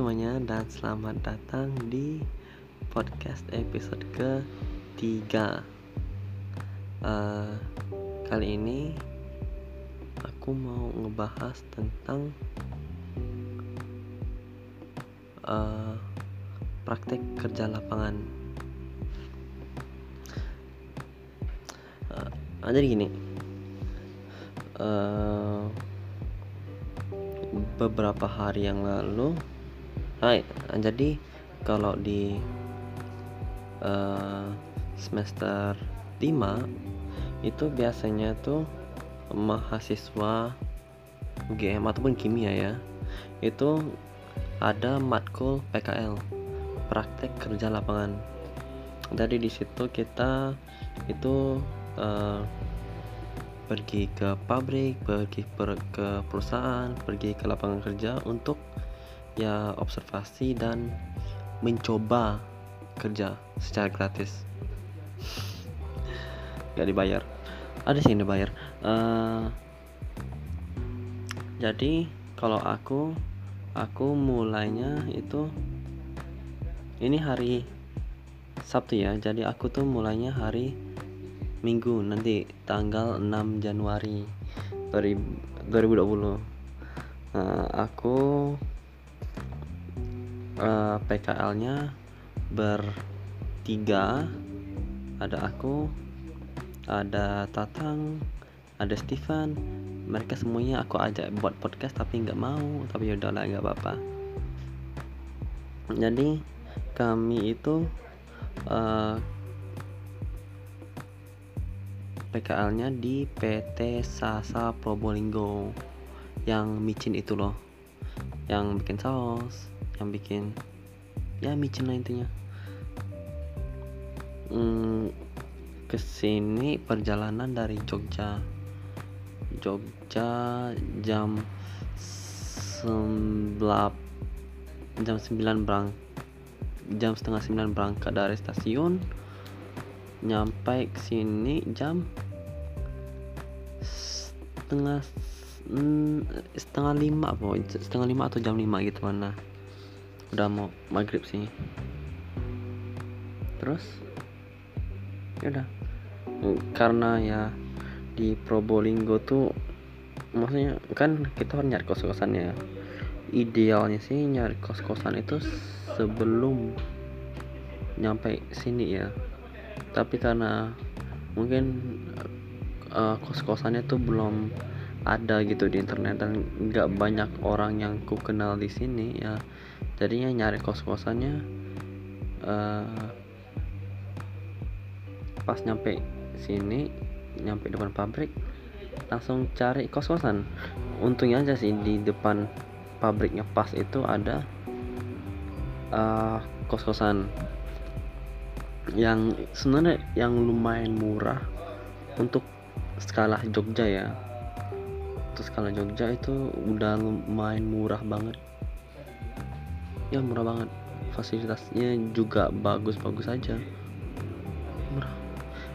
semuanya dan selamat datang di podcast episode ketiga. Uh, Kali ini aku mau ngebahas tentang uh, praktek kerja lapangan. Uh, Jadi gini uh, beberapa hari yang lalu Hai jadi kalau di uh, semester 5 itu biasanya tuh mahasiswa UGM ataupun kimia ya itu ada matkul PKL praktek kerja lapangan. Jadi di situ kita itu uh, pergi ke pabrik, pergi per, ke perusahaan, pergi ke lapangan kerja untuk ya observasi dan mencoba kerja secara gratis. Gak dibayar. Ada sih yang dibayar. Uh, jadi kalau aku aku mulainya itu ini hari Sabtu ya. Jadi aku tuh mulainya hari minggu nanti tanggal 6 Januari 2020 nah, aku eh, PKL nya bertiga. Ada aku ada Tatang ada Steven. Mereka semuanya aku ajak buat podcast tapi nggak mau. Tapi ya udahlah nggak apa-apa. Jadi kami itu uh, PKL-nya di PT Sasa Probolinggo. Yang micin itu loh. Yang bikin saus yang bikin ya micin lah intinya. Hmm, ke sini perjalanan dari Jogja. Jogja jam sembilan jam 9 berang jam setengah 9 berangkat dari stasiun. Nyampe sini jam setengah mm, setengah lima apa setengah lima atau jam lima gitu mana udah mau maghrib sih. Terus? Ya udah. Karena ya di Probolinggo tuh maksudnya kan kita harus nyari kos kosan ya. Idealnya sih nyari kos kosan itu sebelum nyampe sini ya. Tapi karena mungkin uh, kos-kosannya tuh belum ada gitu di internet dan nggak banyak orang yang ku kenal di sini ya jadinya nyari kos-kosannya uh, pas nyampe sini nyampe depan pabrik langsung cari kos-kosan. Untungnya aja sih di depan pabriknya pas itu ada uh, kos-kosan. Yang sebenarnya yang lumayan murah untuk skala Jogja ya. Untuk skala Jogja itu udah lumayan murah banget ya murah banget. Fasilitasnya juga bagus-bagus aja. Murah.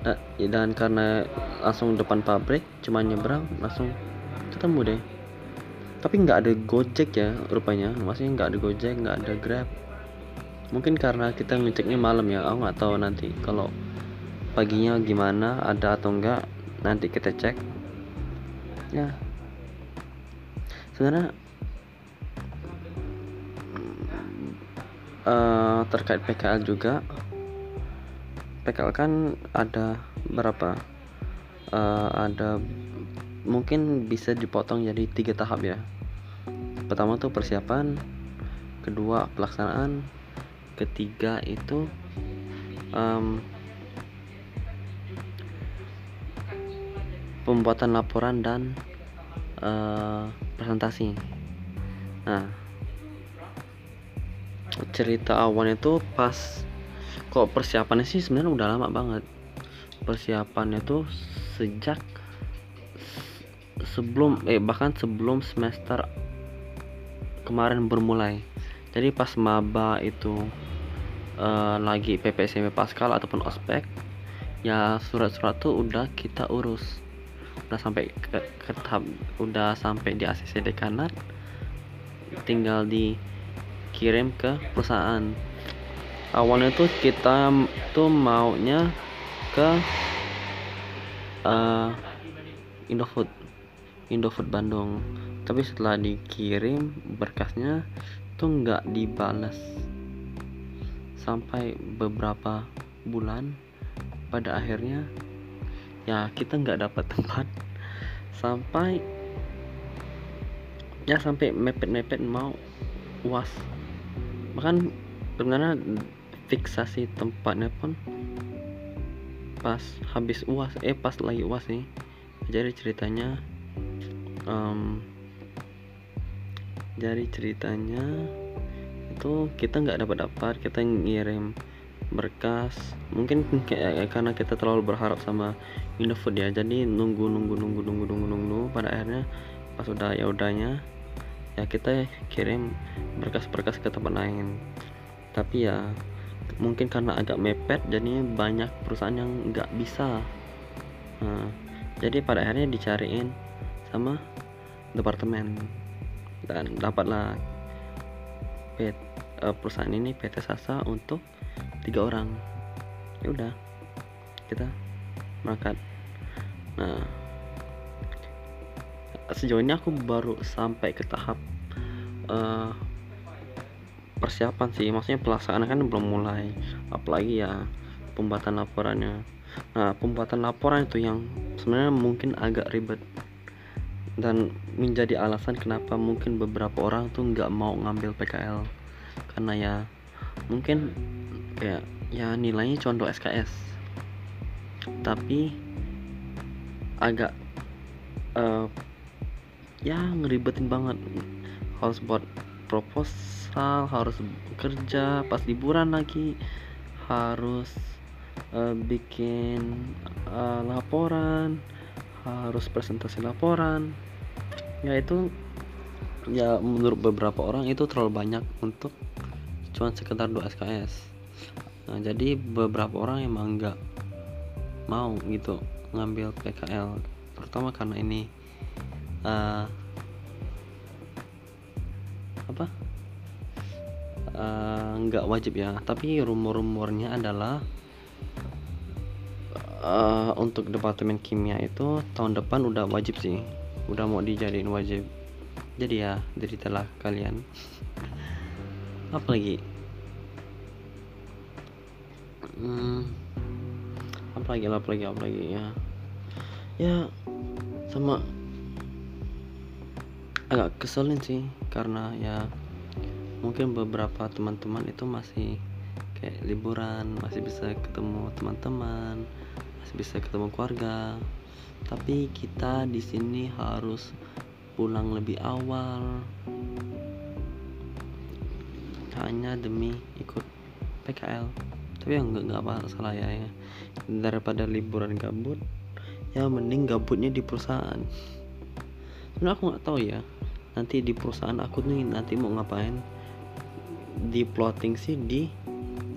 Nah, dan karena langsung depan pabrik cuma nyebrang langsung ketemu deh. Tapi nggak ada gojek ya rupanya. Maksudnya nggak ada gojek nggak ada grab. Mungkin karena kita ngeceknya malam ya aku nggak tahu nanti kalau paginya gimana ada atau enggak nanti kita cek. Ya. Sebenarnya uh, terkait PKL juga PKL kan ada berapa uh, ada mungkin bisa dipotong jadi tiga tahap ya pertama tuh persiapan kedua pelaksanaan ketiga itu um, pembuatan laporan dan uh, presentasi. Nah, cerita awalnya itu pas kok persiapannya sih sebenarnya udah lama banget. Persiapannya tuh sejak sebelum eh bahkan sebelum semester kemarin bermulai. Jadi pas maba itu uh, lagi PPSMP Pascal ataupun ospek ya surat-surat tuh udah kita urus udah sampai ke, ke tahap udah sampai di ACC dekanat tinggal di kirim ke perusahaan. Awalnya tuh kita tuh maunya ke uh, Indofood Indofood Bandung. Tapi setelah dikirim berkasnya tuh nggak dibalas sampai beberapa bulan pada akhirnya ya kita nggak dapat tempat. Sampai ya sampai mepet-mepet mau uas bahkan sebenarnya fiksasi tempatnya pun pas habis uas eh pas lagi uas nih. Jadi ceritanya um, jadi ceritanya itu kita nggak dapat dapat kita ngirim berkas. Mungkin kayak karena kita terlalu berharap sama Indofood ya. Jadi nunggu nunggu nunggu nunggu nunggu nunggu. Pada akhirnya pas udah ya udahnya ya kita kirim berkas-berkas ke tempat lain. Tapi ya mungkin karena agak mepet jadi banyak perusahaan yang nggak bisa. Nah, jadi pada akhirnya dicariin sama departemen. Dan dapatlah PT, uh, perusahaan ini PT Sasa untuk tiga orang. Ya udah kita berangkat. Nah sejauh ini aku baru sampai ke tahap uh, persiapan sih. Maksudnya pelaksanaan kan belum mulai. Apalagi ya pembuatan laporannya. Nah pembuatan laporan itu yang sebenarnya mungkin agak ribet dan menjadi alasan kenapa mungkin beberapa orang tuh nggak mau ngambil PKL karena ya mungkin ya ya nilainya contoh SKS tapi agak uh, ya ngeribetin banget. Harus buat proposal harus kerja pas liburan lagi harus uh, bikin uh, laporan harus presentasi laporan. Ya itu ya menurut beberapa orang itu terlalu banyak untuk cuman sekitar 2 SKS nah jadi beberapa orang emang nggak mau gitu ngambil PKL terutama karena ini uh, apa? Nggak uh, wajib ya tapi rumor-rumornya adalah uh, untuk departemen kimia itu tahun depan udah wajib sih. Udah mau dijadiin wajib. Jadi ya deritalah kalian. Apa lagi? Hmm, apa lagi apa lagi apa lagi ya? Ya sama agak keselin sih karena ya mungkin beberapa teman-teman itu masih kayak liburan masih bisa ketemu teman-teman masih bisa ketemu keluarga. Tapi kita di sini harus pulang lebih awal. Hanya demi ikut PKL tapi ya nggak nggak apa salah ya, ya. Daripada liburan gabut ya mending gabutnya di perusahaan. Sebenarnya aku nggak tahu ya nanti di perusahaan aku nih nanti mau ngapain? Di plotting sih di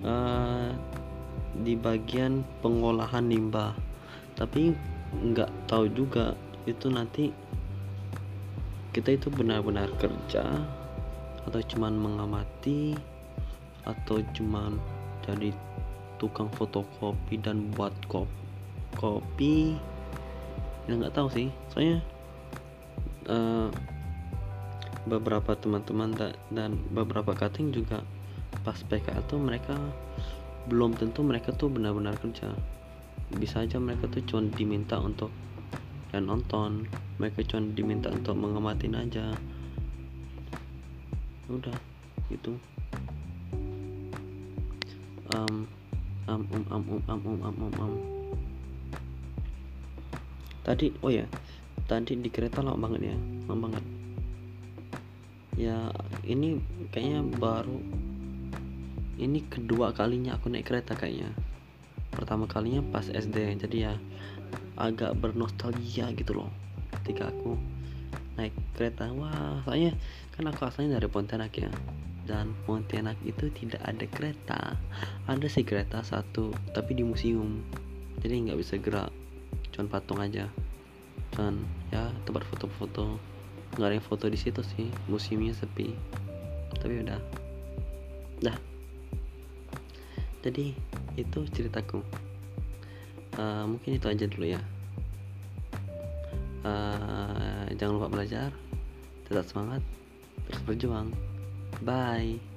uh, di bagian pengolahan limbah. Tapi nggak tahu juga itu nanti kita itu benar-benar kerja atau cuman mengamati atau cuman jadi tukang fotokopi dan buat kop kopi? Ya nggak tahu sih. Soalnya uh, beberapa teman-teman dan beberapa cutting juga pas PKL tuh mereka belum tentu mereka tuh benar-benar kerja. Bisa aja mereka tuh cuma diminta untuk dan nonton mereka cuma diminta untuk mengamatin aja. Udah gitu. Um um um um um um um um um, um. tadi oh ya tadi di kereta lama banget ya lama banget ya ini kayaknya baru ini kedua kalinya aku naik kereta kayaknya. Pertama kalinya pas SD jadi ya agak bernostalgia gitu loh ketika aku naik kereta. Wah soalnya kan aku asalnya dari Pontianak ya dan Pontianak itu tidak ada kereta. Ada sih kereta satu tapi di museum. Jadi nggak bisa gerak cuman patung aja. Dan ya tempat foto-foto nggak ada yang foto di situ sih. Museumnya sepi. Tapi udah. Dah. Jadi itu ceritaku. Uh, mungkin itu aja dulu ya. Uh, jangan lupa belajar. Tetap semangat. Terus berjuang. Bye